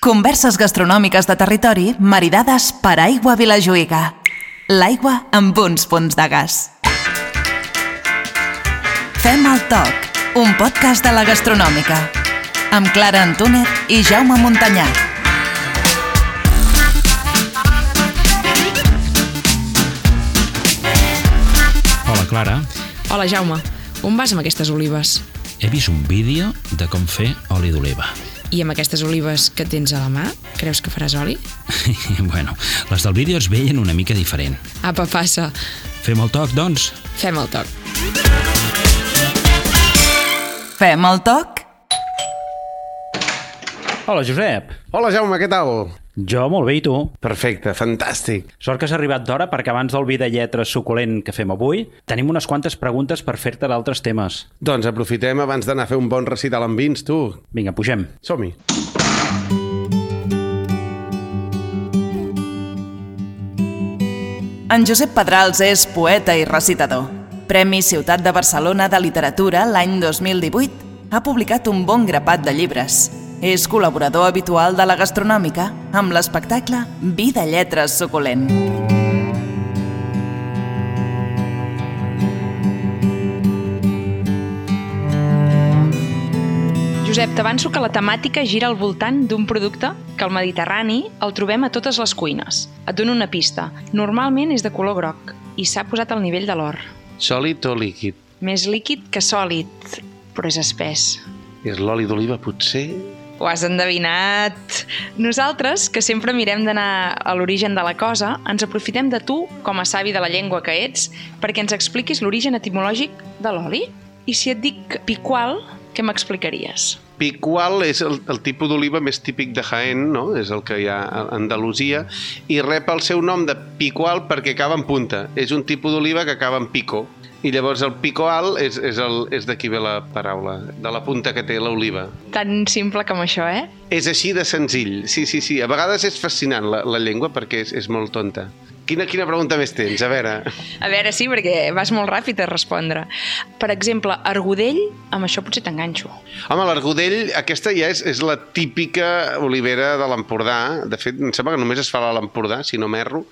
Converses gastronòmiques de territori maridades per aigua Vilajuïga. L'aigua amb uns punts de gas. Fem el toc, un podcast de la gastronòmica. Amb Clara Antúnez i Jaume Montanyà. Hola, Clara. Hola, Jaume. On vas amb aquestes olives? He vist un vídeo de com fer oli d'oliva. I amb aquestes olives que tens a la mà, creus que faràs oli? bueno, les del vídeo es veien una mica diferent. Apa, passa. Fem el toc, doncs? Fem el toc. Fem el toc? Hola, Josep. Hola Jaume, què tal? Jo molt bé, i tu? Perfecte, fantàstic. Sort que has arribat d'hora perquè abans del vi de lletres suculent que fem avui tenim unes quantes preguntes per fer-te d'altres temes. Doncs aprofitem abans d'anar a fer un bon recital amb vins, tu. Vinga, pugem. Som-hi. En Josep Pedrals és poeta i recitador. Premi Ciutat de Barcelona de Literatura l'any 2018. Ha publicat un bon grapat de llibres. És col·laborador habitual de la gastronòmica amb l'espectacle Vida Lletres Suculent. Josep, t'avanço que la temàtica gira al voltant d'un producte que al Mediterrani el trobem a totes les cuines. Et dono una pista. Normalment és de color groc i s'ha posat al nivell de l'or. Sòlid o líquid? Més líquid que sòlid, però és espès. És l'oli d'oliva, potser? Ho has endevinat. Nosaltres, que sempre mirem d'anar a l'origen de la cosa, ens aprofitem de tu, com a savi de la llengua que ets, perquè ens expliquis l'origen etimològic de l'oli. I si et dic piqual, què m'explicaries? Picual és el, el tipus d'oliva més típic de Jaén, no? és el que hi ha a Andalusia, i rep el seu nom de picual perquè acaba en punta. És un tipus d'oliva que acaba en pico. I llavors el picoal és, és, el, és d'aquí ve la paraula, de la punta que té l'oliva. Tan simple com això, eh? És així de senzill, sí, sí, sí. A vegades és fascinant la, la llengua perquè és, és molt tonta. Quina, quina pregunta més tens? A veure... A veure, sí, perquè vas molt ràpid a respondre. Per exemple, argudell, amb això potser t'enganxo. Home, l'argudell, aquesta ja és, és la típica olivera de l'Empordà. De fet, em sembla que només es fa a l'Empordà, si no m'erro.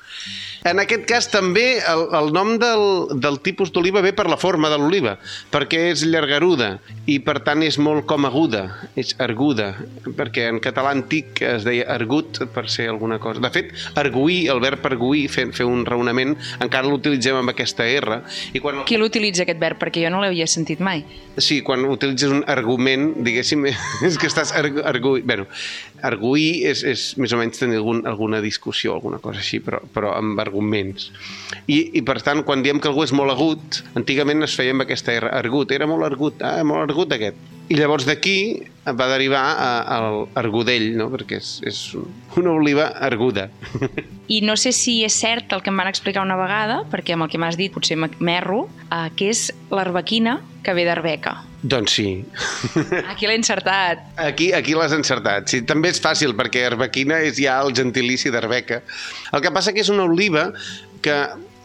En aquest cas també el, el nom del, del tipus d'oliva ve per la forma de l'oliva, perquè és llargaruda i per tant és molt com aguda, és arguda, perquè en català antic es deia argut per ser alguna cosa. De fet, arguir, el verb arguir, fer, fer un raonament, encara l'utilitzem amb aquesta R. I quan, Qui l'utilitza, aquest verb? Perquè jo no l'havia sentit mai. Sí, quan utilitzes un argument, diguéssim, és que estàs argu... argu bueno, arguir és, és més o menys tenir algun, alguna discussió, alguna cosa així, però, però amb arguments. I, I per tant, quan diem que algú és molt agut, antigament es feia amb aquesta R, argut, era molt argut, ah, molt argut aquest. I llavors d'aquí va derivar a- al argudell, no? perquè és, és una oliva arguda. I no sé si és cert el que em van explicar una vegada, perquè amb el que m'has dit potser m'erro, eh, que és l'arbequina que ve d'arbeca. doncs sí. Aquí l'he encertat. Aquí, aquí l'has encertat. Sí, també és fàcil, perquè arbequina és ja el gentilici d'arbeca. El que passa que és una oliva que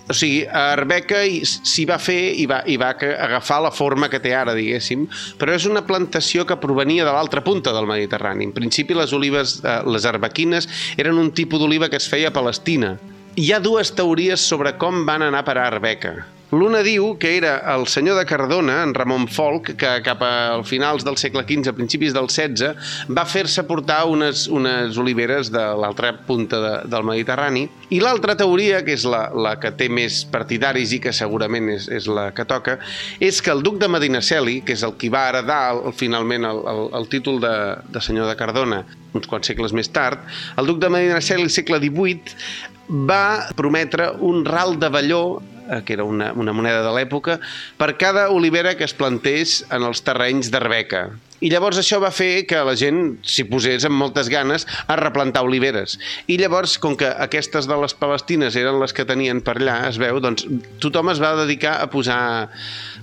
o sigui, a Arbeca hi- s'hi va fer i va, i va agafar la forma que té ara, diguéssim, però és una plantació que provenia de l'altra punta del Mediterrani. En principi, les olives, eh, les arbequines, eren un tipus d'oliva que es feia a Palestina. Hi ha dues teories sobre com van anar parar a Arbeca. L'una diu que era el senyor de Cardona, en Ramon Folk, que cap a finals del segle XV, a principis del XVI, va fer-se portar unes, unes oliveres de l'altra punta de, del Mediterrani. I l'altra teoria, que és la, la que té més partidaris i que segurament és, és la que toca, és que el duc de Medinaceli, que és el qui va heredar el, finalment el, el, el títol de, de senyor de Cardona uns quants segles més tard, el duc de Medinaceli, al segle XVIII, va prometre un ral de velló que era una, una moneda de l'època, per cada olivera que es plantés en els terrenys d'Arbeca. I llavors això va fer que la gent s'hi posés amb moltes ganes a replantar oliveres. I llavors, com que aquestes de les palestines eren les que tenien per allà, es veu, doncs tothom es va dedicar a posar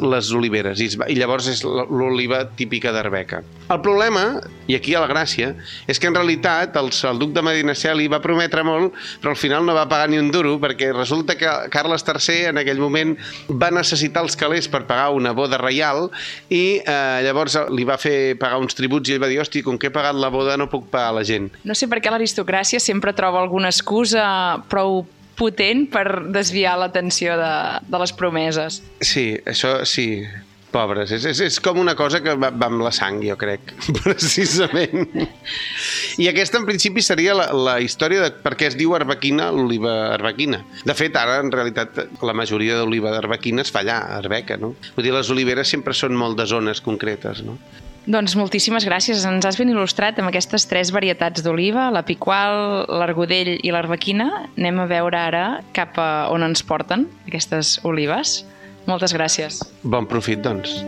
les oliveres. I, va, i llavors és l'oliva típica d'Arbeca. El problema, i aquí ha la gràcia, és que en realitat el, el duc de Medinaceli va prometre molt, però al final no va pagar ni un duro, perquè resulta que Carles III en aquell moment va necessitar els calés per pagar una boda reial i eh, llavors li va fer pagar uns tributs i ell va dir, hosti, com que he pagat la boda no puc pagar la gent. No sé per què l'aristocràcia sempre troba alguna excusa prou potent per desviar l'atenció de, de les promeses. Sí, això sí, pobres. És, és, és com una cosa que va, va amb la sang, jo crec, precisament. I aquesta, en principi, seria la, la història de per què es diu arbequina l'oliva arbequina. De fet, ara, en realitat, la majoria d'oliva d'arbequina es fa allà, a Arbeca, no? Vull dir, les oliveres sempre són molt de zones concretes, no? Doncs moltíssimes gràcies. Ens has ben il·lustrat amb aquestes tres varietats d'oliva, la piqual, l'argodell i l'arbequina. Anem a veure ara cap a on ens porten aquestes olives. Moltes gràcies. Bon profit, doncs.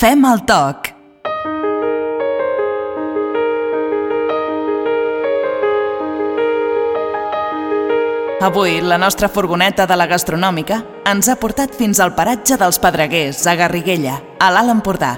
Fem el toc. Avui, la nostra furgoneta de la gastronòmica ens ha portat fins al paratge dels Pedreguers, a Garriguella, a l'Alt Empordà.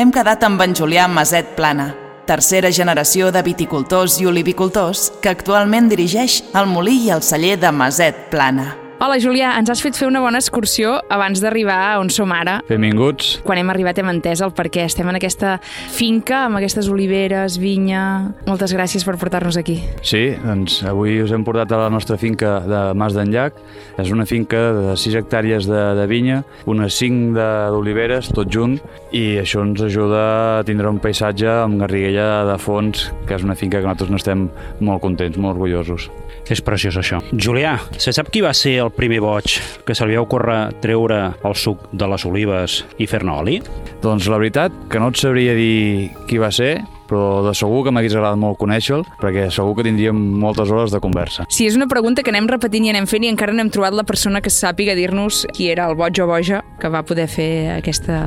Hem quedat amb en Julià Maset Plana, tercera generació de viticultors i olivicultors que actualment dirigeix el molí i el celler de Maset Plana. Hola, Julià. Ens has fet fer una bona excursió abans d'arribar on som ara. Benvinguts. Quan hem arribat hem entès el perquè estem en aquesta finca amb aquestes oliveres, vinya... Moltes gràcies per portar-nos aquí. Sí, doncs avui us hem portat a la nostra finca de Mas d'Enllac. És una finca de 6 hectàrees de, de vinya, unes 5 d'oliveres, tot junt, i això ens ajuda a tindre un paisatge amb Garriguella de fons, que és una finca que nosaltres n'estem molt contents, molt orgullosos. És preciós, això. Julià, se sap qui va ser el primer boig que se li va ocórrer treure el suc de les olives i fer-ne oli? Doncs la veritat que no et sabria dir qui va ser, però de segur que m'hagués agradat molt conèixer-lo, perquè segur que tindríem moltes hores de conversa. Sí, és una pregunta que anem repetint i anem fent i encara no hem trobat la persona que sàpiga dir-nos qui era el boig o boja que va poder fer aquesta,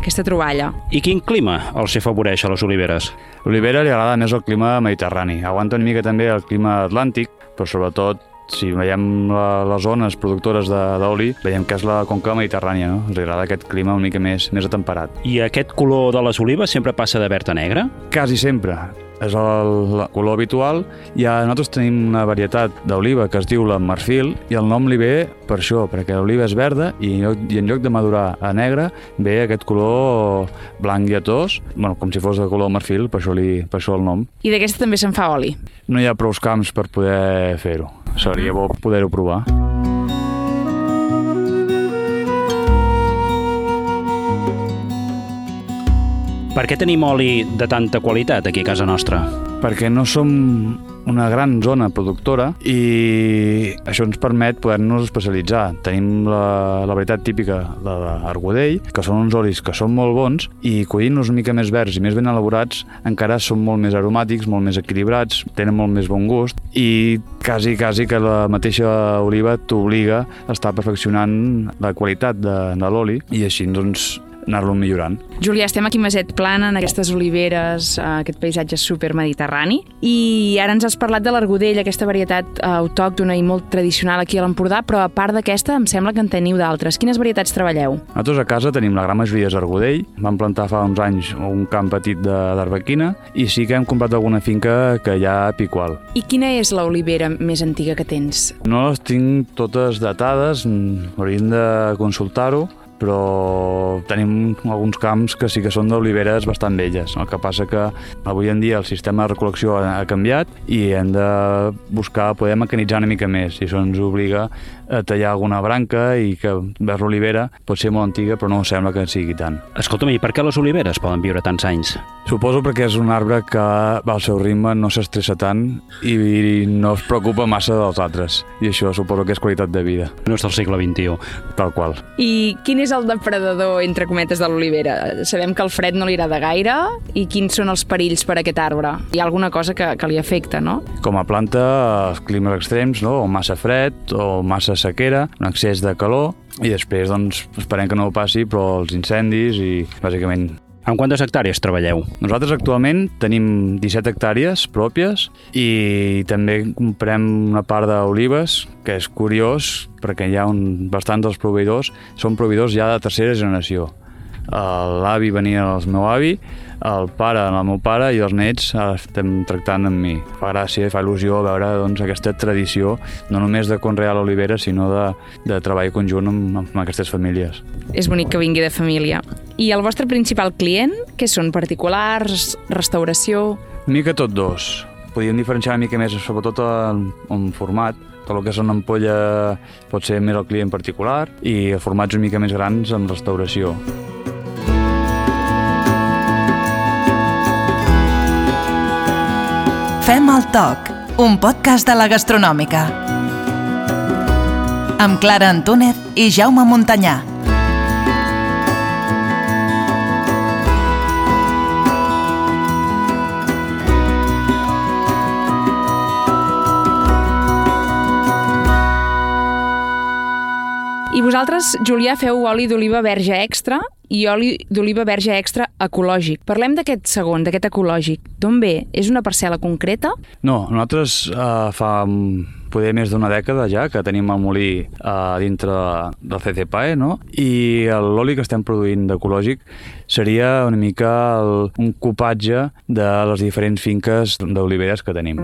aquesta troballa. I quin clima els afavoreix a les oliveres? L'olivera li agrada més el clima mediterrani. Aguanta una mica també el clima atlàntic, però sobretot si veiem la, les zones productores de- d'oli, veiem que és la conca mediterrània, no? Ens agrada aquest clima una mica més, més atemperat. I aquest color de les olives sempre passa de verd a negre? Quasi sempre. És el, el color habitual. I a nosaltres tenim una varietat d'oliva que es diu la marfil i el nom li ve per això, perquè l'oliva és verda i en, lloc, i en lloc de madurar a negre ve aquest color blanc lletós, bueno, com si fos de color marfil, per això, li, per això el nom. I d'aquesta també se'n fa oli. No hi ha prou camps per poder fer-ho. Seria bo poder-ho provar. Per què tenim oli de tanta qualitat aquí a casa nostra? perquè no som una gran zona productora i això ens permet poder-nos especialitzar. Tenim la, la varietat típica de l'argodell, que són uns olis que són molt bons i collint-los una mica més verds i més ben elaborats encara són molt més aromàtics, molt més equilibrats, tenen molt més bon gust i quasi, quasi que la mateixa oliva t'obliga a estar perfeccionant la qualitat de, de l'oli i així doncs anar-lo millorant. Julià, estem aquí a Maset Plana, en aquestes oliveres, eh, aquest paisatge super mediterrani, i ara ens has parlat de l'argodell, aquesta varietat eh, autòctona i molt tradicional aquí a l'Empordà, però a part d'aquesta em sembla que en teniu d'altres. Quines varietats treballeu? Nosaltres a casa tenim la gran majoria d'argodell, vam plantar fa uns anys un camp petit de- d'arbequina i sí que hem comprat alguna finca que hi ha piqual. I quina és l'olivera més antiga que tens? No les tinc totes datades, mm, hauríem de consultar-ho, però tenim alguns camps que sí que són d'oliveres bastant velles. El que passa que avui en dia el sistema de recol·lecció ha canviat i hem de buscar poder mecanitzar una mica més i això ens obliga a tallar alguna branca i que vers l'olivera pot ser molt antiga però no sembla que sigui tant. Escolta'm, i per què les oliveres poden viure tants anys? Suposo perquè és un arbre que va al seu ritme, no s'estressa tant i no es preocupa massa dels altres. I això suposo que és qualitat de vida, No és del segle XXI. tal qual. I quin és el depredador, entre cometes, de l'olivera? Sabem que el fred no li agrada gaire i quins són els perills per a aquest arbre? Hi ha alguna cosa que, que li afecta, no? Com a planta, els climes extrems, no? o massa fred, o massa sequera, un excés de calor, i després doncs, esperem que no ho passi, però els incendis i bàsicament En quantes hectàrees treballeu? Nosaltres actualment tenim 17 hectàrees pròpies i també comprem una part d'olives, que és curiós perquè hi ha un, bastants dels proveïdors són proveïdors ja de tercera generació. l'avi venia al meu avi, el pare el meu pare i els nets ara estem tractant amb mi. Fa gràcia i fa il·lusió veure doncs, aquesta tradició, no només de conrear l'olivera, sinó de, de treball conjunt amb, amb aquestes famílies. És bonic que vingui de família. I el vostre principal client, què són? Particulars? Restauració? Mica tot dos. Podríem diferenciar una mica més, sobretot en, en format, tot el que és una ampolla pot ser més el client particular i formats una mica més grans amb restauració. Fem el toc, un podcast de la gastronòmica. Amb Clara Antúnez i Jaume Montanyà. I vosaltres, Julià, feu oli d'oliva verge extra i oli d'oliva verge extra ecològic. Parlem d'aquest segon, d'aquest ecològic. D'on ve? És una parcel·la concreta? No, nosaltres uh, fa mm, poder més d'una dècada ja que tenim el molí uh, dintre del CCPAE, no? I l'oli que estem produint d'ecològic seria una mica el, un copatge de les diferents finques d'oliveres que tenim.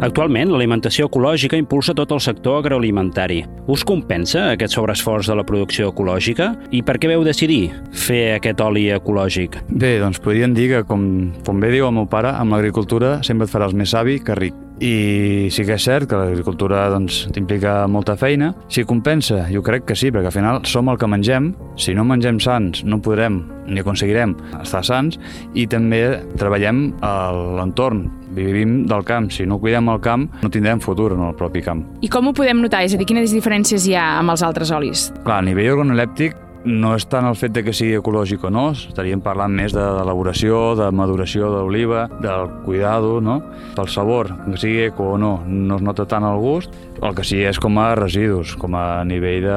Actualment, l'alimentació ecològica impulsa tot el sector agroalimentari. Us compensa aquest sobreesforç de la producció ecològica? I per què veu decidir fer aquest oli ecològic? Bé, doncs podríem dir que, com, com bé diu el meu pare, amb l'agricultura sempre et faràs més savi que ric. I sí que és cert que l'agricultura doncs, implica molta feina. Si compensa, jo crec que sí, perquè al final som el que mengem. Si no mengem sants, no podrem ni aconseguirem estar sants i també treballem l'entorn. Vivim del camp. Si no cuidem el camp, no tindrem futur en el propi camp. I com ho podem notar? És a dir, quines diferències hi ha amb els altres olis? Clar, a nivell organolèptic no és tant el fet de que sigui ecològic o no, estaríem parlant més d'elaboració, de maduració de l'oliva, del cuidado, no? Pel sabor, que sigui eco o no, no es nota tant el gust, el que sí és com a residus, com a nivell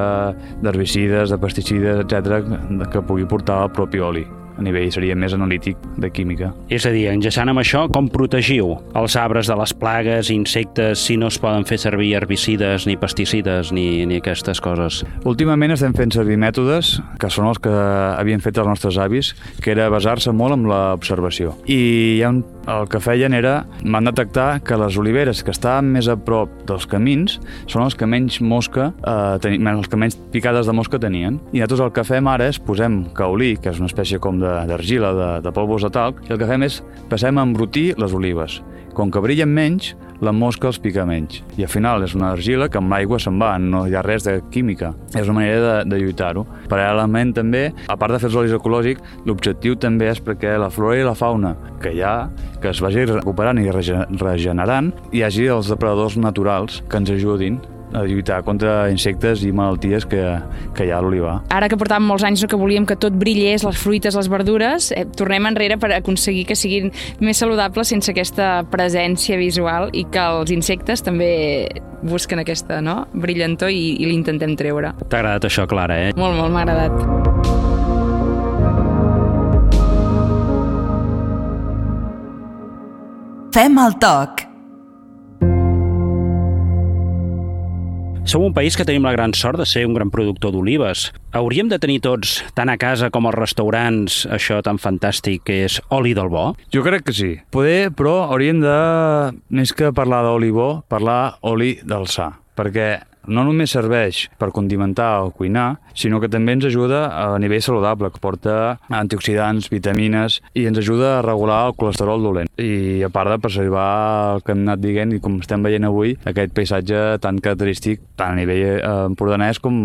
d'herbicides, de, de pesticides, etc que pugui portar el propi oli a nivell seria més analític de química. És a dir, enllaçant amb això, com protegiu els arbres de les plagues, insectes, si no es poden fer servir herbicides, ni pesticides, ni, ni aquestes coses? Últimament estem fent servir mètodes que són els que havien fet els nostres avis, que era basar-se molt en l'observació. I ja el que feien era, van detectar que les oliveres que estaven més a prop dels camins són els que menys mosca, eh, ten, els que menys picades de mosca tenien. I nosaltres el que fem ara és posem caolí, que és una espècie com d'argila, de, de, de polvos de talc, i el que fem és passem a embrutir les olives. Com que brillen menys, la mosca els pica menys. I al final és una argila que amb l'aigua se'n va, no hi ha res de química. És una manera de, de lluitar-ho. Paral·lelament també, a part de fer els olis ecològics, l'objectiu també és perquè la flora i la fauna que hi ha, que es vagi recuperant i regenerant, hi hagi els depredadors naturals que ens ajudin a lluitar contra insectes i malalties que, que hi ha a l'olivar. Ara que portàvem molts anys que volíem que tot brillés, les fruites, les verdures, eh, tornem enrere per aconseguir que siguin més saludables sense aquesta presència visual i que els insectes també busquen aquesta no? brillantor i, i l'intentem treure. T'ha agradat això, Clara, eh? Molt, molt, m'ha agradat. Fem el toc. Som un país que tenim la gran sort de ser un gran productor d'olives. Hauríem de tenir tots, tant a casa com als restaurants, això tan fantàstic que és oli del bo? Jo crec que sí. Poder, però hauríem de, més que parlar d'oli bo, parlar oli del sa. Perquè no només serveix per condimentar o cuinar, sinó que també ens ajuda a nivell saludable, que porta antioxidants, vitamines, i ens ajuda a regular el colesterol dolent. I a part de preservar el que hem anat dient, i com estem veient avui, aquest paisatge tan característic, tant a nivell eh, empordanès com,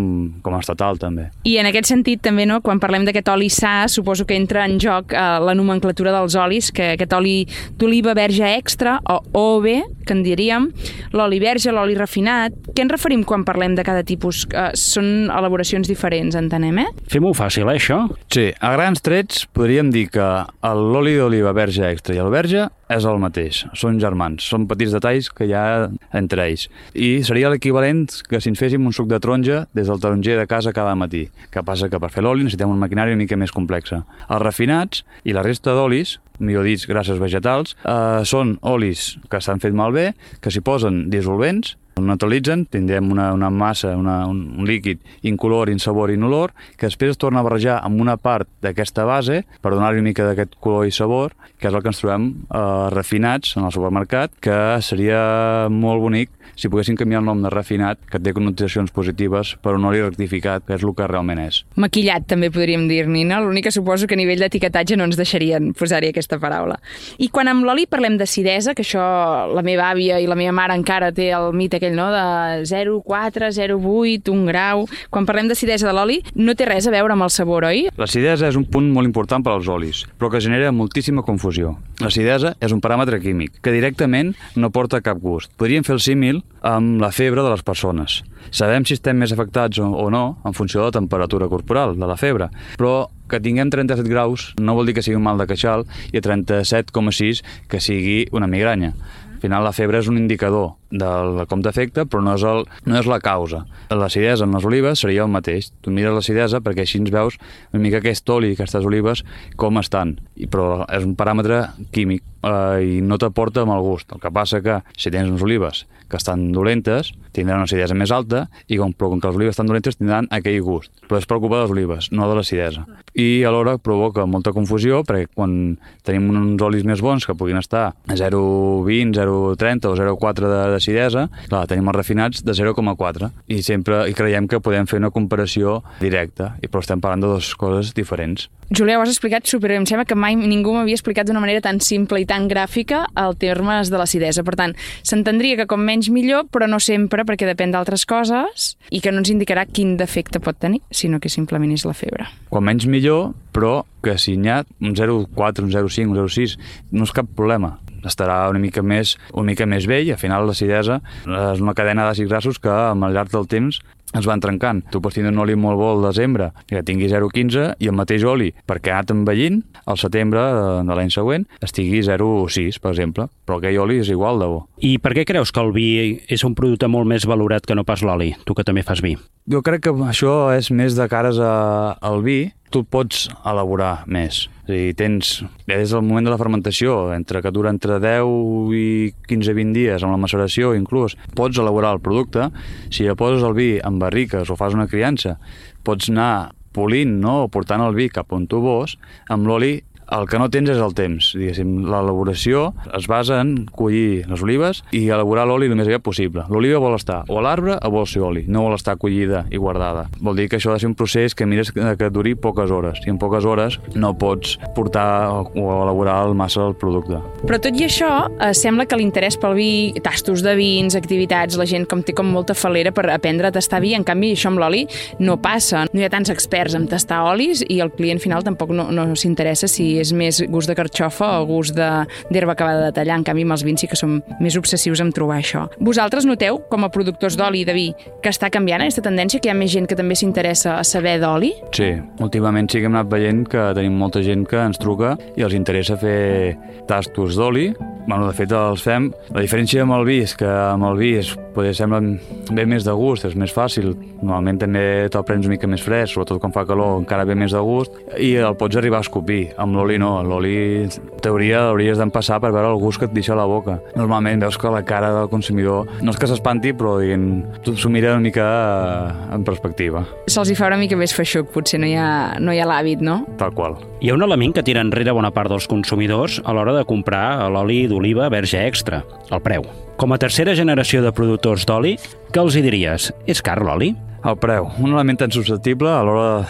com estatal, també. I en aquest sentit, també, no, quan parlem d'aquest oli sa, suposo que entra en joc eh, la nomenclatura dels olis, que aquest oli d'oliva verge extra, o OB, que en diríem, l'oli verge, l'oli refinat. Què ens referim quan parlem de cada tipus? Uh, són elaboracions diferents, entenem, eh? Fem-ho fàcil, eh, això? Sí, a grans trets podríem dir que l'oli d'oliva verge extra i el verge és el mateix, són germans, són petits detalls que hi ha entre ells. I seria l'equivalent que si ens féssim un suc de taronja des del taronger de casa cada matí. Que passa que per fer l'oli necessitem una maquinària una mica més complexa. Els refinats i la resta d'olis millor dit, grasses vegetals, eh, són olis que s'han fet malbé, que s'hi posen dissolvents, neutralitzen, tindrem una, una massa, una, un, un líquid incolor, insabor inolor, que després es torna a barrejar amb una part d'aquesta base per donar-li una mica d'aquest color i sabor, que és el que ens trobem eh, refinats en el supermercat, que seria molt bonic si poguéssim canviar el nom de refinat, que té connotacions positives, per un oli rectificat, que és el que realment és. Maquillat, també podríem dir-ne, no? L'únic que suposo que a nivell d'etiquetatge no ens deixarien posar-hi aquesta paraula. I quan amb l'oli parlem d'acidesa, que això la meva àvia i la meva mare encara té el mite aquell, no?, de 0,4, 0,8, un grau... Quan parlem d'acidesa de l'oli, no té res a veure amb el sabor, oi? L'acidesa és un punt molt important per als olis, però que genera moltíssima confusió. L'acidesa és un paràmetre químic que directament no porta cap gust. Podríem fer el símil amb la febre de les persones. Sabem si estem més afectats o, no en funció de la temperatura corporal, de la febre, però que tinguem 37 graus no vol dir que sigui un mal de queixal i a 37,6 que sigui una migranya. Al final la febre és un indicador del com t'afecta, però no és, el, no és la causa. L'acidesa en les olives seria el mateix. Tu mires l'acidesa perquè així ens veus una mica aquest oli, aquestes olives, com estan. I, però és un paràmetre químic eh, i no t'aporta mal gust. El que passa que si tens unes olives que estan dolentes, tindran una acidesa més alta i com, però com que les olives estan dolentes tindran aquell gust. Però es preocupa de les olives, no de l'acidesa. I alhora provoca molta confusió perquè quan tenim uns olis més bons que puguin estar a 0,20, 0,30 o 0,4 de, d'acidesa, clar, tenim els refinats de 0,4 i sempre i creiem que podem fer una comparació directa, i però estem parlant de dues coses diferents. Julià, ho has explicat super Em sembla que mai ningú m'havia explicat d'una manera tan simple i tan gràfica el termes de l'acidesa. Per tant, s'entendria que com menys millor, però no sempre, perquè depèn d'altres coses i que no ens indicarà quin defecte pot tenir, sinó que simplement és la febre. Quan menys millor, però que si n'hi ha un 0,4, un 0,5, un 0,6, no és cap problema estarà una mica més, una mica més vell, al final l'acidesa és una cadena d'àcids grassos que al llarg del temps es van trencant. Tu pots tenir un oli molt bo al desembre que tingui 0,15 i el mateix oli, perquè ha anat envellint, al setembre de l'any següent estigui 0,6, per exemple. Però aquell oli és igual de bo. I per què creus que el vi és un producte molt més valorat que no pas l'oli, tu que també fas vi? Jo crec que això és més de cares a, al vi, tu pots elaborar més. És dir, tens, des del moment de la fermentació, entre que dura entre 10 i 15-20 dies amb la maceració inclús, pots elaborar el producte. Si ja poses el vi en barriques o fas una criança, pots anar polint no? o portant el vi cap on tu vols, amb l'oli el que no tens és el temps. Diguéssim, l'elaboració es basa en collir les olives i elaborar l'oli el més aviat possible. L'oliva vol estar o a l'arbre o vol ser oli, no vol estar collida i guardada. Vol dir que això ha de ser un procés que mires que duri poques hores. I en poques hores no pots portar o elaborar el massa del producte. Però tot i això, eh, sembla que l'interès pel vi, tastos de vins, activitats, la gent com té com molta falera per aprendre a tastar vi, en canvi això amb l'oli no passa. No hi ha tants experts en tastar olis i el client final tampoc no, no s'interessa si és més gust de carxofa o gust d'herba acabada de tallar. En canvi, amb els vins sí que som més obsessius en trobar això. Vosaltres noteu, com a productors d'oli i de vi, que està canviant aquesta tendència, que hi ha més gent que també s'interessa a saber d'oli? Sí, últimament sí que hem anat veient que tenim molta gent que ens truca i els interessa fer tastos d'oli. Bueno, de fet, els fem. La diferència amb el vi és que amb el vi es poder sembla bé més de gust, és més fàcil. Normalment també te'l prens una mica més fresc, sobretot quan fa calor, encara ve més de gust, i el pots arribar a escopir. Amb l'oli no, l'oli, en teoria, hauries d'empassar per veure el gust que et deixa a la boca. Normalment veus que la cara del consumidor, no és que s'espanti, però diguem, s'ho mira una mica eh, en perspectiva. Se'ls hi fa una mica més feixuc, potser no hi ha, no hi ha l'hàbit, no? Tal qual. Hi ha un element que tira enrere bona part dels consumidors a l'hora de comprar l'oli d'oliva verge extra, el preu. Com a tercera generació de productors d'oli, què els hi diries? És car l'oli? El preu, un element tan susceptible a l'hora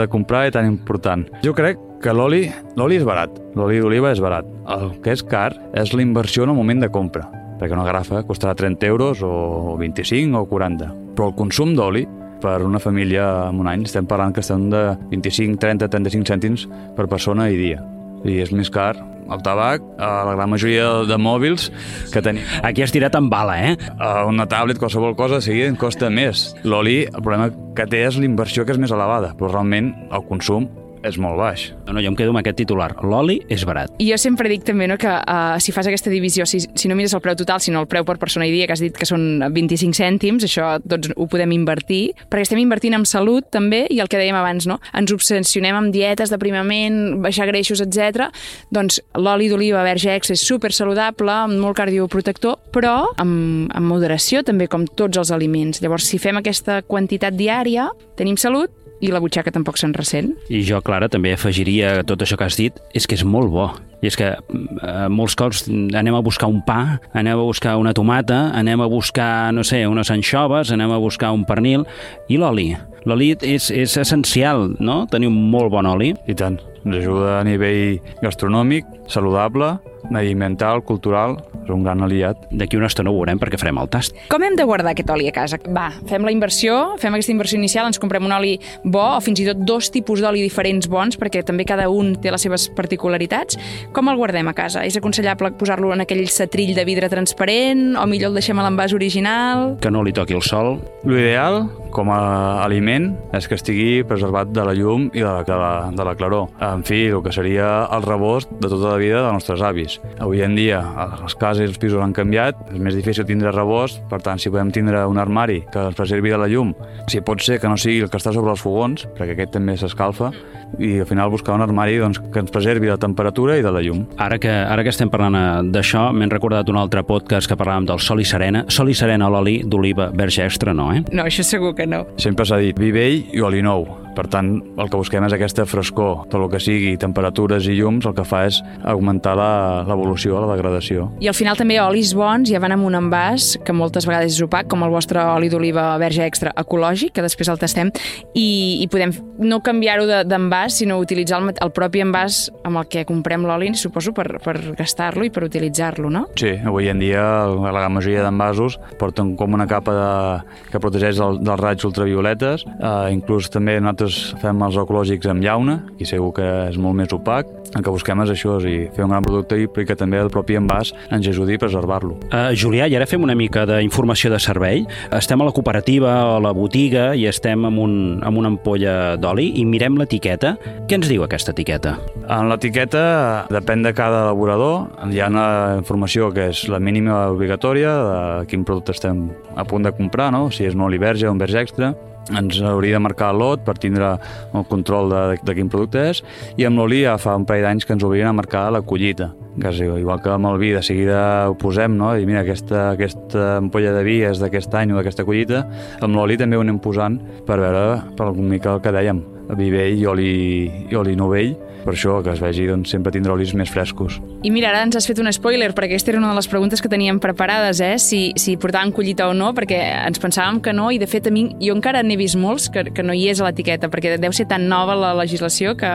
de comprar i tan important. Jo crec que l'oli l'oli és barat, l'oli d'oliva és barat. El que és car és la inversió en el moment de compra, perquè una grafa costarà 30 euros o 25 o 40. Però el consum d'oli per una família en un any estem parlant que estem de 25, 30, 35 cèntims per persona i dia. I és més car el tabac, a la gran majoria de mòbils que tenim. Aquí has tirat amb bala, eh? Una tablet, qualsevol cosa, sigui, costa més. L'oli, el problema que té és l'inversió que és més elevada, però realment el consum és molt baix. No, no, jo em quedo amb aquest titular. L'oli és barat. I jo sempre dic també no, que uh, si fas aquesta divisió, si, si no mires el preu total, sinó el preu per persona i dia, que has dit que són 25 cèntims, això tots ho podem invertir, perquè estem invertint en salut també, i el que dèiem abans, no? ens obsessionem amb dietes d'aprimament, baixar greixos, etc. Doncs l'oli d'oliva verge extra és super saludable, molt cardioprotector, però amb, amb moderació també, com tots els aliments. Llavors, si fem aquesta quantitat diària, tenim salut i la butxaca tampoc se'n ressent. I jo, Clara, també afegiria tot això que has dit, és que és molt bo. I és que eh, molts cops anem a buscar un pa, anem a buscar una tomata, anem a buscar, no sé, unes anxoves, anem a buscar un pernil, i l'oli. L'oli és, és essencial, no?, tenir un molt bon oli. I tant. Ens ajuda a nivell gastronòmic, saludable, mediamental, cultural, és un gran aliat. D'aquí una estona ho veurem perquè farem el tast. Com hem de guardar aquest oli a casa? Va, fem la inversió, fem aquesta inversió inicial, ens comprem un oli bo o fins i tot dos tipus d'oli diferents bons perquè també cada un té les seves particularitats. Com el guardem a casa? És aconsellable posar-lo en aquell setrill de vidre transparent o millor el deixem a l'envàs original? Que no li toqui el sol. L'ideal, com a aliment, és que estigui preservat de la llum i de la, de la, de la claror. En fi, el que seria el rebost de tota la vida dels nostres avis. Avui en dia, les cases i els pisos han canviat, és més difícil tindre rebost, per tant, si podem tindre un armari que ens preservi de la llum, si pot ser que no sigui el que està sobre els fogons, perquè aquest també s'escalfa, i al final buscar un armari doncs, que ens preservi la temperatura i de la llum. Ara que, ara que estem parlant eh, d'això, m'he recordat un altre podcast que parlàvem del sol i serena. Sol i serena a l'oli d'oliva verge extra, no, eh? No, això segur que no. Sempre s'ha dit vi vell i oli nou. Per tant, el que busquem és aquesta frescor. Tot el que sigui temperatures i llums el que fa és augmentar l'evolució, la, la degradació. I al final també olis bons ja van amb un envàs que moltes vegades és opac, com el vostre oli d'oliva verge extra ecològic, que després el tastem, i, i podem no canviar-ho d'envàs, sinó utilitzar el, el propi envàs amb el que comprem l'oli, suposo, per, per gastar-lo i per utilitzar-lo, no? Sí, avui en dia la gran majoria d'envasos porten com una capa de, que protegeix el, dels raigs ultravioletes, eh, inclús també nosaltres fem els ecològics amb llauna, i segur que és molt més opac. El que busquem és això, és dir, fer un gran producte i que també el propi envàs ens ajudi a preservar-lo. Uh, Julià, i ara fem una mica d'informació de servei. Estem a la cooperativa o a la botiga i estem amb, un, amb una ampolla d'oli i mirem l'etiqueta. Què ens diu aquesta etiqueta? En l'etiqueta depèn de cada elaborador. Hi ha una informació que és la mínima obligatòria de quin producte estem a punt de comprar, no? si és un oli verge o un verge extra ens hauria de marcar lot per tindre el control de, de, de quin producte és i amb l'oli ja fa un parell d'anys que ens obrien a marcar la collita és igual que amb el vi. De seguida ho posem no? i mira aquesta, aquesta ampolla de vi és d'aquest any o d'aquesta collita. Amb l'oli també ho anem posant per veure per mica el que dèiem vi vell i oli, i oli novell per això que es vegi doncs, sempre tindre olis més frescos. I mira, ara ens has fet un spoiler, perquè aquesta era una de les preguntes que teníem preparades, eh? si, si portaven collita o no, perquè ens pensàvem que no, i de fet a mi, jo encara n'he vist molts que, que no hi és a l'etiqueta, perquè deu ser tan nova la legislació que,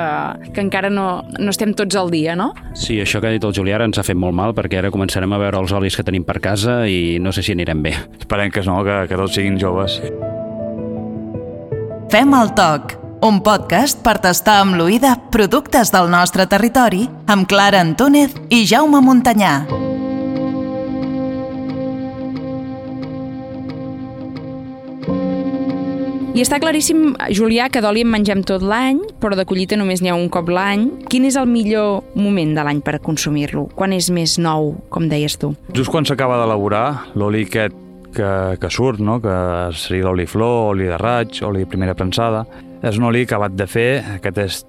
que encara no, no estem tots al dia, no? Sí, això que ha dit el Julià ens ha fet molt mal, perquè ara començarem a veure els olis que tenim per casa i no sé si anirem bé. Esperem que no, que, que tots siguin joves. Fem el toc un podcast per tastar amb l'oïda productes del nostre territori amb Clara Antúnez i Jaume Montanyà. I està claríssim, Julià, que d'oli en mengem tot l'any, però de collita només n'hi ha un cop l'any. Quin és el millor moment de l'any per consumir-lo? Quan és més nou, com deies tu? Just quan s'acaba d'elaborar, l'oli aquest que, que surt, no? que seria l'oli flor, oli de raig, oli de primera prensada, és un oli acabat de fer, aquest és,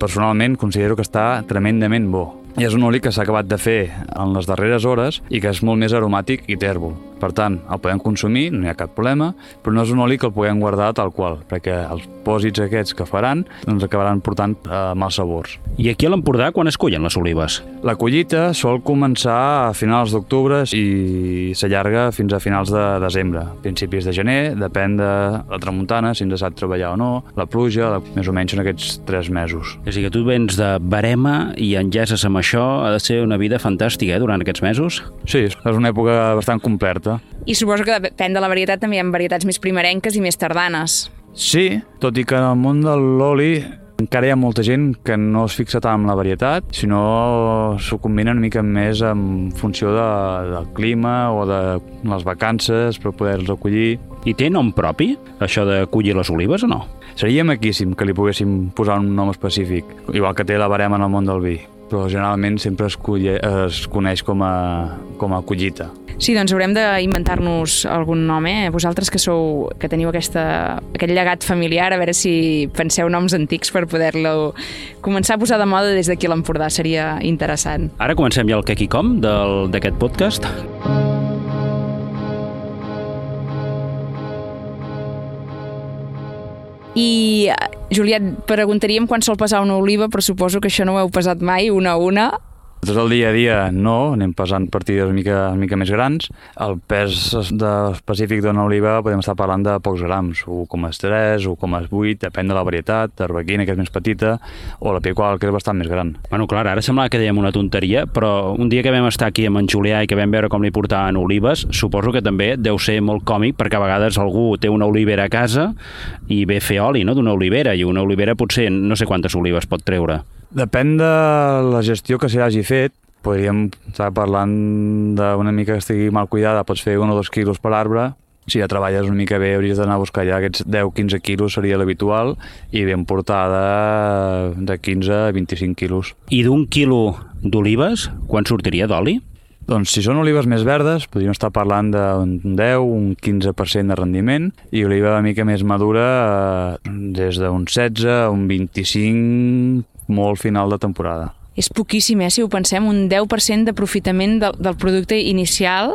personalment considero que està tremendament bo. I és un oli que s'ha acabat de fer en les darreres hores i que és molt més aromàtic i tèrbol. Per tant, el podem consumir, no hi ha cap problema, però no és un oli que el puguem guardar tal qual, perquè els pòsits aquests que faran doncs acabaran portant eh, mals sabors. I aquí a l'Empordà quan es collen les olives? La collita sol començar a finals d'octubre i s'allarga fins a finals de desembre, principis de gener, depèn de la tramuntana, si ens sap treballar o no, la pluja, la, més o menys en aquests tres mesos. És a dir, que tu vens de barema i engeses amb això, ha de ser una vida fantàstica eh, durant aquests mesos? Sí, és una època bastant completa i suposo que depèn de la varietat també hi ha varietats més primerenques i més tardanes. Sí, tot i que en el món de l'oli Encara hi ha molta gent que no es fixa tant en la varietat, sinó s'ho combina una mica més en funció de, del clima o de les vacances per poder-los acollir. I té nom propi, això de collir les olives o no? Seria maquíssim que li poguéssim posar un nom específic, igual que té la barema en el món del vi, però generalment sempre es, culle, es coneix com a, com a collita. Sí, doncs haurem d'inventar-nos algun nom, eh? Vosaltres que sou, que teniu aquesta, aquest llegat familiar, a veure si penseu noms antics per poder-lo començar a posar de moda des d'aquí a l'Empordà, seria interessant. Ara comencem ja el Què qui com del- d'aquest podcast. I, Juliet, preguntaríem quan sol pesar una oliva, però suposo que això no ho heu pesat mai, una a una. Tot el dia a dia no, anem pesant partides una mica, una mica més grans. El pes de, específic d'una oliva podem estar parlant de pocs grams, 1,3, 1,8, depèn de la varietat, arbequina, que és més petita, o la piqual, que és bastant més gran. Bueno, clar, ara semblava que dèiem una tonteria, però un dia que vam estar aquí amb en Julià i que vam veure com li portaven olives, suposo que també deu ser molt còmic perquè a vegades algú té una olivera a casa i ve fer oli no, d'una olivera i una olivera potser no sé quantes olives pot treure. Depèn de la gestió que s'hi hagi fet, podríem estar parlant d'una mica que estigui mal cuidada, pots fer un o dos quilos per arbre, si ja treballes una mica bé hauries d'anar a buscar ja aquests 10-15 quilos seria l'habitual i ben portada de 15 a 25 quilos. I d'un quilo d'olives, quan sortiria d'oli? Doncs si són olives més verdes, podríem estar parlant d'un 10, un 15% de rendiment, i oliva una mica més madura, eh, des d'un 16 a un 25, molt final de temporada. És poquíssim, eh, si ho pensem, un 10% d'aprofitament del, del producte inicial.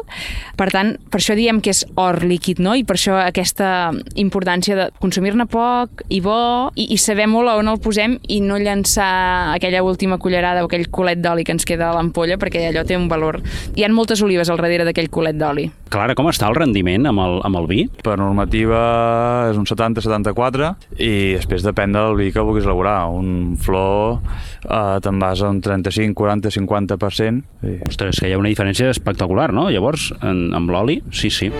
Per tant, per això diem que és or líquid, no? I per això aquesta importància de consumir-ne poc i bo i, i saber molt a on el posem i no llançar aquella última cullerada o aquell culet d'oli que ens queda a l'ampolla perquè allò té un valor. Hi ha moltes olives al darrere d'aquell culet d'oli. Clara, com està el rendiment amb el, amb el vi? Per normativa és un 70-74 i després depèn del vi que vulguis elaborar. Un flor eh, te'n vas a un 35, 40, 50%. Sí. Ostres, que hi ha una diferència espectacular, no? Llavors, en, amb l'oli, sí, sí.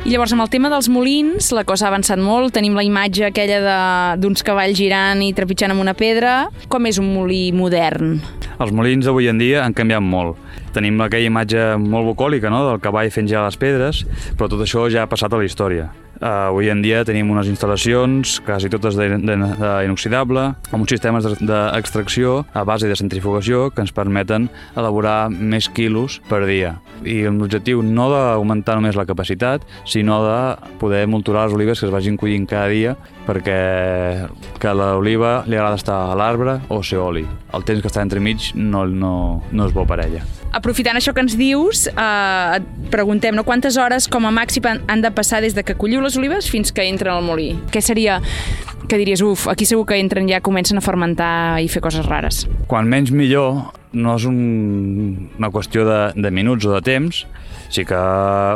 I llavors, amb el tema dels molins, la cosa ha avançat molt. Tenim la imatge aquella de- d'uns cavalls girant i trepitjant amb una pedra. Com és un molí modern? Els molins d'avui en dia han canviat molt. Tenim aquella imatge molt bucòlica no? del cavall fent ja les pedres, però tot això ja ha passat a la història. Uh, avui en dia tenim unes instal·lacions, quasi totes d'inoxidable, amb uns sistemes de- d'extracció a base de centrifugació que ens permeten elaborar més quilos per dia. I l'objectiu no d'augmentar només la capacitat, sinó de poder molturar les olives que es vagin collint cada dia perquè que l'oliva li agrada estar a l'arbre o ser oli. El temps que està entremig no, no, no és bo per ella. Aprofitant això que ens dius, eh, et preguntem no, quantes hores com a màxim han- de passar des de que colliu les olives fins que entren al molí? Què seria que diries, uf, aquí segur que entren ja, comencen a fermentar i fer coses rares? Quan menys millor no és un, una qüestió de, de minuts o de temps, sí que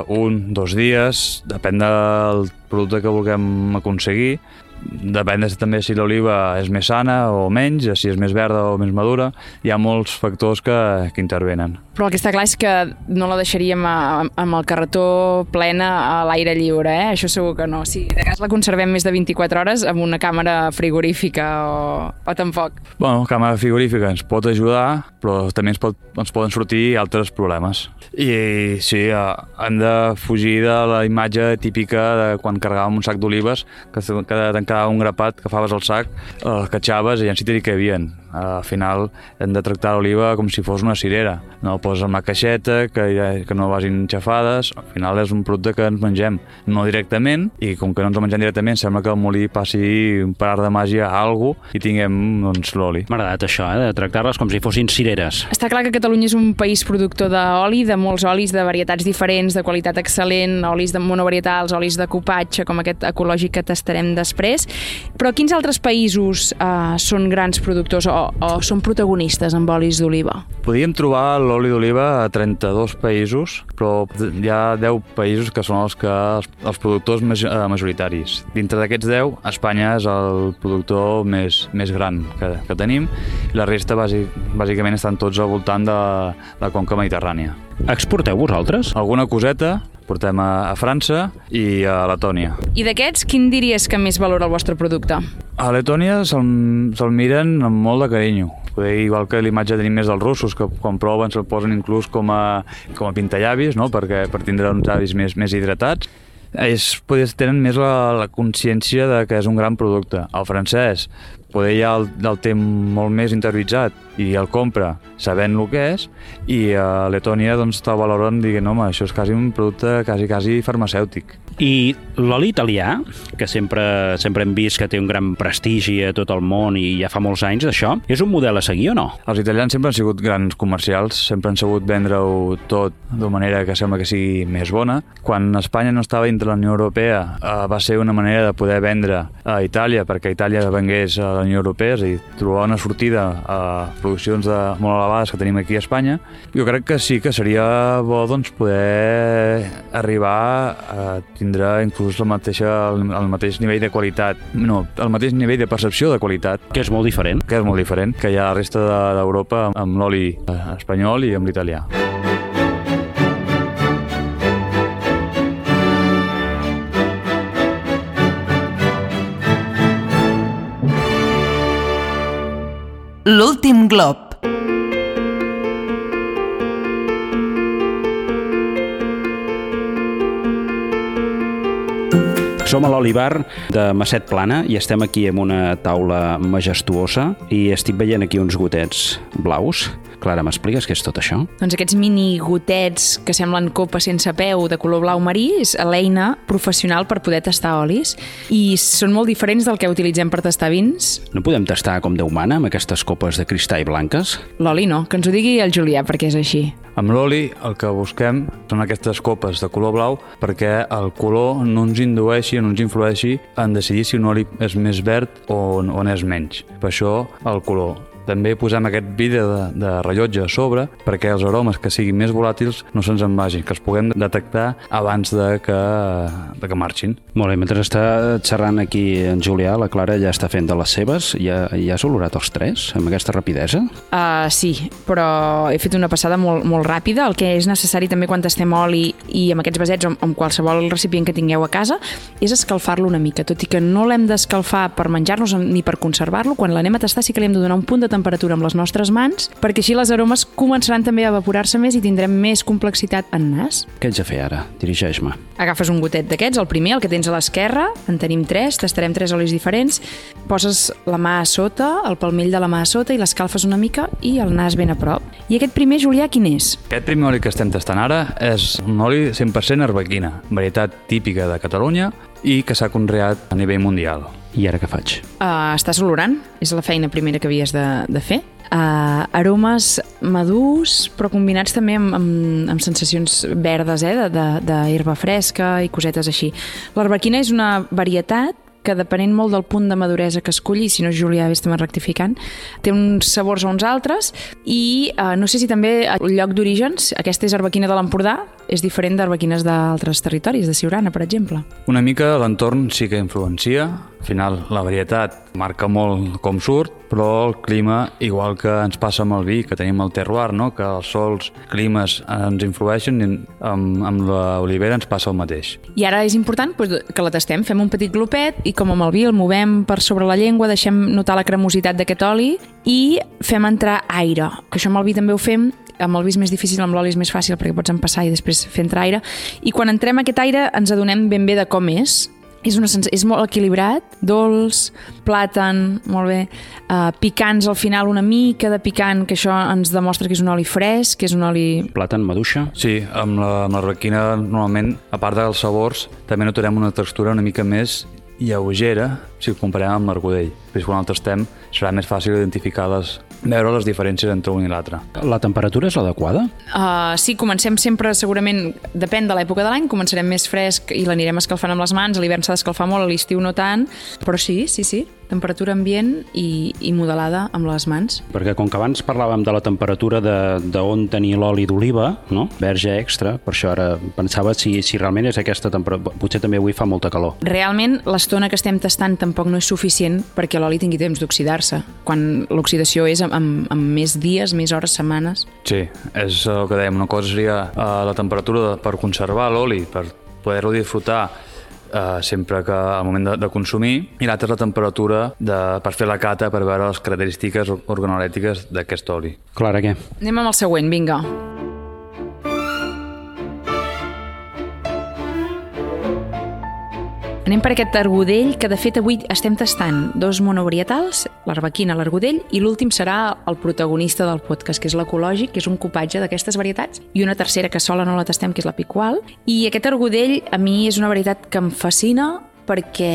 un, dos dies, depèn del producte que vulguem aconseguir, depèn de, també si l'oliva és més sana o menys, si és més verda o més madura, hi ha molts factors que, que intervenen. Però el que està clar és que no la deixaríem a, amb el carretó plena a l'aire lliure, eh? Això segur que no. Si de cas la conservem més de 24 hores amb una càmera frigorífica o, o tampoc. Bueno, càmera frigorífica ens pot ajudar, però també ens, pot, ens poden sortir altres problemes. I sí, hem de fugir de la imatge típica de quan carregàvem un sac d'olives, que, que te'n quedava un grapat, que faves el sac, el catxaves i ja si t'hi cabien. Al final hem de tractar l'oliva com si fos una cirera. No el poses en la caixeta, que, ja- que no vagin xafades. Al final és un producte que ens mengem, no directament, i com que no ens el mengem directament, sembla que el molí passi un par de màgia a algú i tinguem doncs, l'oli. M'ha agradat això, eh? de tractar-les com si fossin cireres. Està clar que Catalunya és un país productor d'oli, de molts olis de varietats diferents, de qualitat excel·lent, olis de monovarietals, olis de copatge, com aquest ecològic que tastarem després. Però quins altres països eh, són grans productors o, o són protagonistes amb olis d'oliva? Podíem trobar l'oli d'oliva a 32 països, però hi ha 10 països que són els que els, els productors més, eh, majoritaris. Dintre d'aquests 10, Espanya és el productor més, més gran que, que tenim i la resta bàsic, bàsicament estan tots al voltant de la conca mediterrània. Exporteu vosaltres? Alguna coseta portem a, a França i a Letònia. I d'aquests, quin diries que més valora el vostre producte? A Letònia se'l se miren amb molt de carinyo. Poder, igual que l'imatge tenim més dels russos, que quan proven se'l posen inclús com a, com a pintallavis, no? Perquè, per tindre uns avis més, més hidratats. Ells poder, tenen més la, la consciència de que és un gran producte. El francès poder ja el, el té molt més interioritzat i el compra sabent el que és i a Letònia doncs està valorant dient, home, això és quasi un producte quasi, quasi farmacèutic. I l'oli italià, que sempre, sempre hem vist que té un gran prestigi a tot el món i ja fa molts anys d'això, és un model a seguir o no? Els italians sempre han sigut grans comercials, sempre han sabut vendre-ho tot de manera que sembla que sigui més bona. Quan Espanya no estava dintre la Unió Europea eh, va ser una manera de poder vendre a Itàlia perquè Itàlia vengués a la Unió Europea, és a dir, trobar una sortida a produccions de, molt elevades que tenim aquí a Espanya. Jo crec que sí que seria bo doncs, poder arribar a tindrà inclús la mateixa, el, el mateix nivell de qualitat, no, el mateix nivell de percepció de qualitat. Que és molt diferent. Que és molt diferent, que hi ha la resta d'Europa de, amb l'oli eh, espanyol i amb l'italià. L'últim glob. Som a l'Olivar de Masset Plana i estem aquí amb una taula majestuosa i estic veient aquí uns gotets blaus. Clara, m'expliques què és tot això? Doncs aquests mini gotets que semblen copa sense peu de color blau marí és l'eina professional per poder tastar olis i són molt diferents del que utilitzem per tastar vins. No podem tastar com Déu mana amb aquestes copes de cristall blanques? L'oli no, que ens ho digui el Julià perquè és així. Amb l'oli el que busquem són aquestes copes de color blau perquè el color no ens indueixi, no ens influeixi en decidir si un oli és més verd o, o n'és menys. Per això el color. També posem aquest vidre de, de rellotge a sobre perquè els aromes que siguin més volàtils no se'ns en vagin, que els puguem detectar abans de que, de que marxin. Molt bé, mentre està xerrant aquí en Julià, la Clara ja està fent de les seves. Ja, ja has olorat els tres amb aquesta rapidesa? Uh, sí, però he fet una passada molt, molt ràpida. El que és necessari també quan tastem oli i amb aquests vasets o amb qualsevol recipient que tingueu a casa és escalfar-lo una mica, tot i que no l'hem d'escalfar per menjar-nos ni per conservar-lo, quan l'anem a tastar sí que li hem de donar un punt de temperatura amb les nostres mans, perquè així les aromes començaran també a evaporar-se més i tindrem més complexitat en nas. Què haig de fer ara? Dirigeix-me. Agafes un gotet d'aquests, el primer, el que tens a l'esquerra, en tenim tres, tastarem tres olis diferents, poses la mà a sota, el palmell de la mà a sota i l'escalfes una mica i el nas ben a prop. I aquest primer, Julià, quin és? Aquest primer oli que estem tastant ara és un oli 100% arbequina, varietat típica de Catalunya i que s'ha conreat a nivell mundial. I ara què faig? Uh, estàs olorant, és la feina primera que havies de, de fer. Uh, aromes madurs, però combinats també amb, amb, amb sensacions verdes, eh, d'herba fresca i cosetes així. L'arbequina és una varietat que depenent molt del punt de maduresa que escolli, si no Julià vés també rectificant, té uns sabors a uns altres i eh, no sé si també el lloc d'orígens, aquesta és arbequina de l'Empordà, és diferent d'arbequines d'altres territoris, de Siurana, per exemple. Una mica l'entorn sí que influencia, al final la varietat marca molt com surt, però el clima, igual que ens passa amb el vi, que tenim el terroir, no? que els sols, climes ens influeixen i amb, amb l'olivera ens passa el mateix. I ara és important doncs, que la tastem, fem un petit glopet i com amb el vi el movem per sobre la llengua, deixem notar la cremositat d'aquest oli i fem entrar aire, que això amb el vi també ho fem amb el vi és més difícil, amb l'oli és més fàcil perquè pots empassar i després fer entrar aire. I quan entrem aquest aire ens adonem ben bé de com és. És, una és molt equilibrat, dolç, plàtan, molt bé, uh, picants al final, una mica de picant, que això ens demostra que és un oli fresc, que és un oli... Plàtan, maduixa? Sí, amb la, amb la requina normalment, a part dels sabors, també notarem una textura una mica més lleugera si ho comparem amb l'argudell. Després quan el tastem serà més fàcil identificar les, veure les diferències entre un i l'altre. La temperatura és l'adequada? Uh, sí, comencem sempre, segurament, depèn de l'època de l'any, començarem més fresc i l'anirem escalfant amb les mans, a l'hivern s'ha d'escalfar molt, a l'estiu no tant, però sí, sí, sí. Temperatura ambient i, i modelada amb les mans. Perquè com que abans parlàvem de la temperatura de, de on tenir l'oli d'oliva, no? verge extra, per això ara pensava si, si realment és aquesta temperatura. Potser també avui fa molta calor. Realment, l'estona que estem tastant tampoc no és suficient perquè l'oli tingui temps d'oxidar-se, quan l'oxidació és amb, amb, amb més dies, més hores, setmanes. Sí, és el que dèiem. Una cosa seria uh, la temperatura de, per conservar l'oli, per poder-lo disfrutar eh, sempre que al moment de, de consumir i l'altra és la temperatura de, per fer la cata per veure les característiques organolètiques d'aquest oli. Clara, què? Anem amb el següent, vinga. Anem per aquest argudell, que de fet avui estem tastant dos monovarietals, l'arbequina, l'argudell, i l'últim serà el protagonista del podcast, que és l'ecològic, que és un copatge d'aquestes varietats, i una tercera que sola no la tastem, que és la picual. I aquest argudell a mi és una varietat que em fascina perquè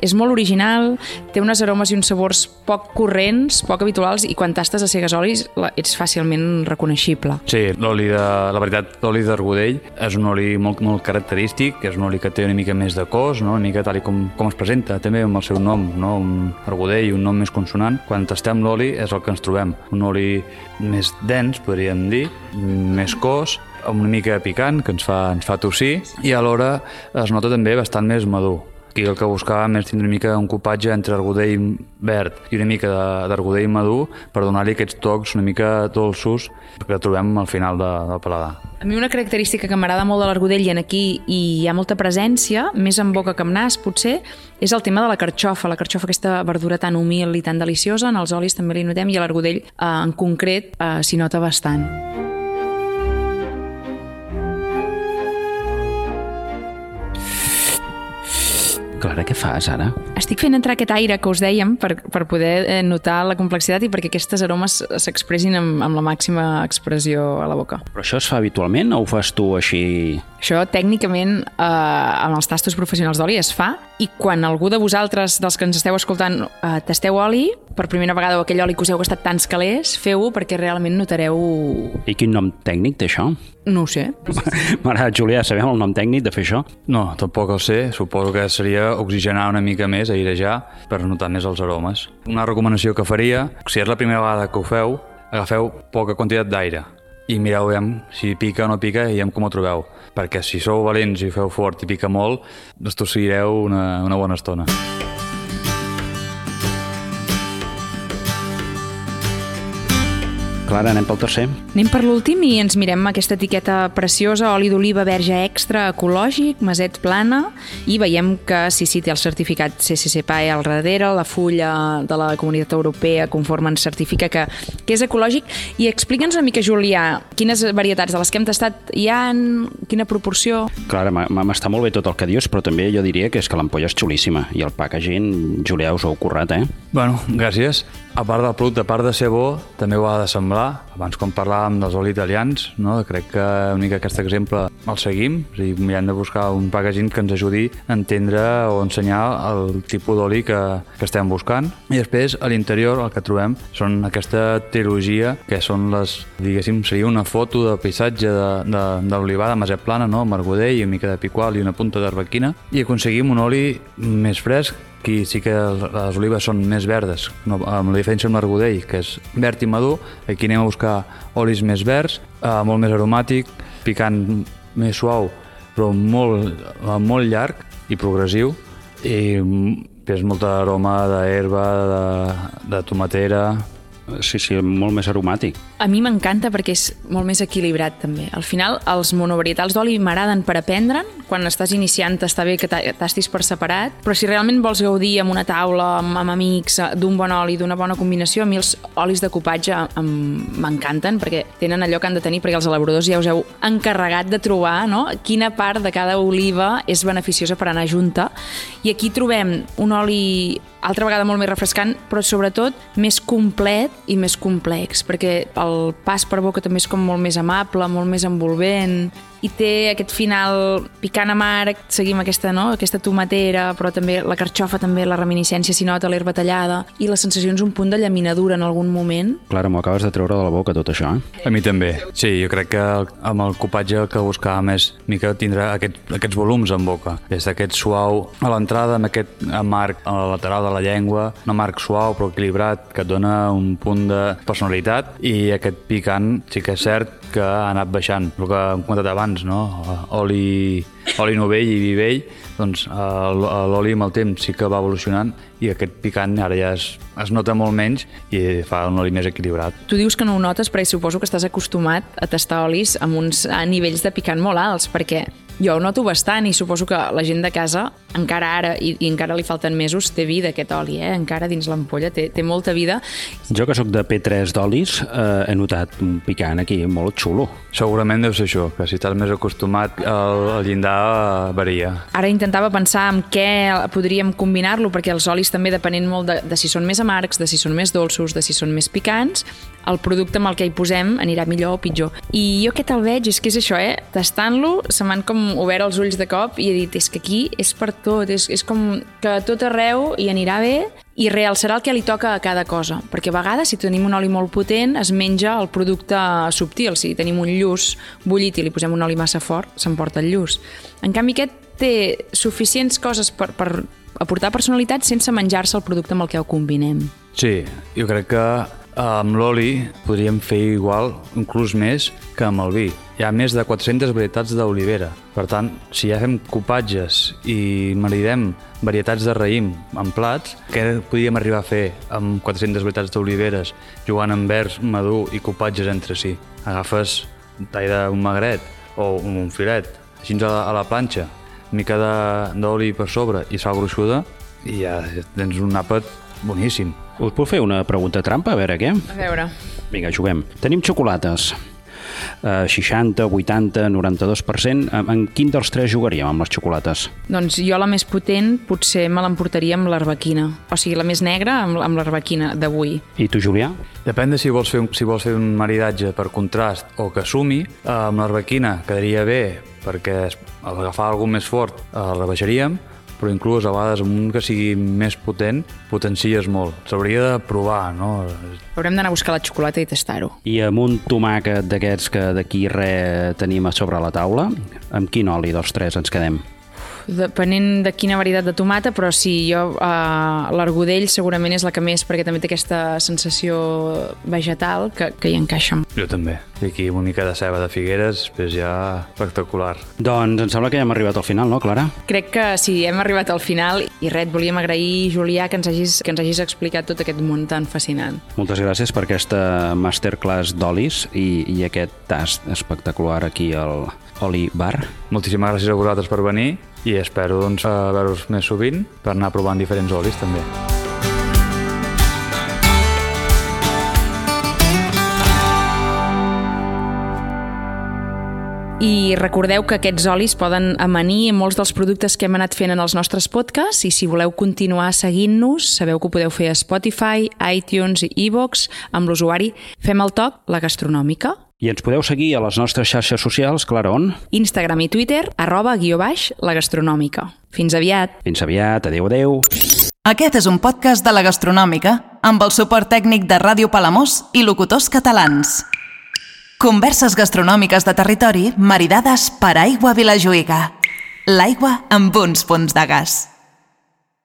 és molt original, té unes aromes i uns sabors poc corrents, poc habituals, i quan tastes a cegues olis ets fàcilment reconeixible. Sí, l'oli de, la veritat, l'oli d'argudell és un oli molt, molt característic, és un oli que té una mica més de cos, no? una mica tal com, com es presenta, també amb el seu nom, no? un argudell, un nom més consonant. Quan tastem l'oli és el que ens trobem, un oli més dens, podríem dir, més cos, amb una mica picant, que ens fa, ens fa tossir, i alhora es nota també bastant més madur. Aquí el que buscàvem és tindre una mica un copatge entre argudell verd i una mica de- d'argudell madur per donar-li aquests tocs una mica dolços que trobem al final de, del paladar. A mi una característica que m'agrada molt de l'argudell i en aquí hi ha molta presència, més en boca que en nas potser, és el tema de la carxofa, la carxofa aquesta verdura tan humil i tan deliciosa, en els olis també li notem i a l'argudell eh, en concret eh, s'hi nota bastant. Clara, què fas ara? Estic fent entrar aquest aire que us dèiem per, per poder eh, notar la complexitat i perquè aquestes aromes s'expressin amb, amb la màxima expressió a la boca. Però això es fa habitualment o ho fas tu així... Això tècnicament eh, amb els tastos professionals d'oli es fa i quan algú de vosaltres, dels que ens esteu escoltant, eh, tasteu oli, per primera vegada o aquell oli que us heu gastat tants calés, feu-ho perquè realment notareu... I quin nom tècnic té això? No ho sé. M'agrada, Julià, sabem el nom tècnic de fer això? No, tampoc el sé. Suposo que seria oxigenar una mica més, airejar, per notar més els aromes. Una recomanació que faria, si és la primera vegada que ho feu, agafeu poca quantitat d'aire i mireu aviam si pica o no pica i com ho trobeu. Perquè si sou valents i feu fort i pica molt, us tossireu una, una bona estona. Clara, anem pel tercer? Anem per l'últim i ens mirem aquesta etiqueta preciosa, oli d'oliva verge extra ecològic, maset plana, i veiem que sí, sí, té el certificat CCC PAE al darrere, la fulla de la Comunitat Europea conforme ens certifica que, que és ecològic. I explica'ns una mica, Julià, quines varietats de les que hem tastat hi han, quina proporció... Clara, m'ha- m'està molt bé tot el que dius, però també jo diria que és que l'ampolla és xulíssima i el packaging, Julià, us ho heu currat, eh? Bueno, gràcies. A part del producte, a part de ser bo, també ho ha de semblar. Abans quan parlàvem dels olis italians, no? crec que una mica aquest exemple el seguim, és a dir, mirem de buscar un packaging que ens ajudi a entendre o ensenyar el tipus d'oli que, que estem buscant. I després, a l'interior, el que trobem són aquesta trilogia, que són les, diguéssim, seria una foto de paisatge de- de- de, maset plana, no? amb argodell, una mica de picual i una punta d'arbequina, i aconseguim un oli més fresc, Aquí sí que les olives són més verdes, no, amb la diferència amb l'argudell, que és verd i madur. Aquí anem a buscar olis més verds, eh, molt més aromàtic, picant més suau, però molt, eh, molt llarg i progressiu. I mm, és molta aroma d'herba, de, de tomatera, Sí, sí, molt més aromàtic. A mi m'encanta perquè és molt més equilibrat també. Al final, els monovarietals d'oli m'agraden per aprendre'n. Quan estàs iniciant està bé que ta- tastis per separat, però si realment vols gaudir amb una taula, amb, amb amics, eh, d'un bon oli, d'una bona combinació, a mi els olis de copatge m'encanten perquè tenen allò que han de tenir, perquè els elaboradors ja us heu encarregat de trobar no? quina part de cada oliva és beneficiosa per anar junta. I aquí trobem un oli altra vegada molt més refrescant, però sobretot més complet i més complex, perquè el pas per boca també és com molt més amable, molt més envolvent, i té aquest final picant amarg, seguim aquesta, no? aquesta tomatera, però també la carxofa també, la reminiscència s'hi nota, l'herba tallada, i les sensacions un punt de llaminadura en algun moment. Clara, m'ho acabes de treure de la boca tot això, eh? A mi també. Sí, jo crec que amb el copatge el que buscàvem és mica tindrà aquest, aquests volums en boca. Des d'aquest suau a l'entrada, amb aquest amarg a la lateral de la llengua, un amarg suau però equilibrat que et dona un punt de personalitat i aquest picant sí que és cert que ha anat baixant. El que hem comentat abans, no? Oli, oli novell i vi vell, doncs l'oli amb el temps sí que va evolucionant i aquest picant ara ja es, es nota molt menys i fa un oli més equilibrat. Tu dius que no ho notes perquè suposo que estàs acostumat a tastar olis amb uns a nivells de picant molt alts, perquè jo ho noto bastant i suposo que la gent de casa, encara ara, i, i encara li falten mesos, té vida aquest oli, eh? encara dins l'ampolla, té, té molta vida. Jo que sóc de P3 d'olis, eh, he notat un picant aquí molt xulo. Segurament deu ser això, que si estàs més acostumat el, el llindar eh, varia. Ara intentava pensar en què podríem combinar-lo, perquè els olis també depenent molt de, de si són més amargs, de si són més dolços, de si són més picants, el producte amb el que hi posem anirà millor o pitjor. I jo aquest el veig, és que és això, eh? Tastant-lo, se m'han com obert els ulls de cop i he dit, és que aquí és per tot, és, és com que tot arreu hi anirà bé i realçarà el que li toca a cada cosa, perquè a vegades si tenim un oli molt potent es menja el producte subtil, si tenim un lluç bullit i li posem un oli massa fort, s'emporta el lluç. En canvi aquest té suficients coses per, per aportar personalitat sense menjar-se el producte amb el que ho combinem. Sí, jo crec que amb l'oli podríem fer igual, inclús més, que amb el vi. Hi ha més de 400 varietats d'olivera. Per tant, si ja fem copatges i maridem varietats de raïm en plats, què podríem arribar a fer amb 400 varietats d'oliveres jugant amb verds, madur i copatges entre si? Agafes tall d'un magret o un filet, així a la, a la planxa, mica d'oli per sobre i sal gruixuda i ja tens un àpat boníssim. Us puc fer una pregunta trampa, a veure què? A veure, Vinga, juguem. Tenim xocolates. Uh, 60, 80, 92%. En, en quin dels tres jugaríem amb les xocolates? doncs jo la més potent potser me l'emportaria amb l'arbequina. O sigui, la més negra amb, amb l'arbequina d'avui. I tu, Julià? Depèn de si vols fer un, si vols fer un maridatge per contrast o que sumi. Eh, amb l'arbequina quedaria bé perquè al agafar algun més fort el rebaixaríem, però inclús a vegades amb un que sigui més potent potencies molt. S'hauria de provar, no? Haurem d'anar a buscar la xocolata i tastar-ho. I amb un tomàquet d'aquests que d'aquí res tenim a sobre la taula, amb quin oli dels tres ens quedem? Depenent de quina varietat de tomata, però sí, jo uh, l'argodell segurament és la que més, perquè també té aquesta sensació vegetal que, que hi encaixa. Jo també. I aquí una mica de ceba de figueres, després ja espectacular. Doncs em sembla que ja hem arribat al final, no, Clara? Crec que sí, hem arribat al final i res, volíem agrair, Julià, que ens hagis, que ens hagis explicat tot aquest món tan fascinant. Moltes gràcies per aquesta masterclass d'olis i, i aquest tast espectacular aquí al Oli Bar. Moltíssimes gràcies a vosaltres per venir i espero doncs, veure-us més sovint per anar provant diferents olis també. I recordeu que aquests olis poden amanir molts dels productes que hem anat fent en els nostres podcasts i si voleu continuar seguint-nos, sabeu que ho podeu fer a Spotify, iTunes i iVoox amb l'usuari Fem el Toc, la gastronòmica. I ens podeu seguir a les nostres xarxes socials, Clara, on? Instagram i Twitter, arroba guió baix, la gastronòmica. Fins aviat! Fins aviat, adeu, adeu. Aquest és un podcast de la gastronòmica amb el suport tècnic de Ràdio Palamós i locutors catalans. Converses gastronòmiques de territori maridades per aigua Vilajuïga. L'aigua amb uns punts de gas.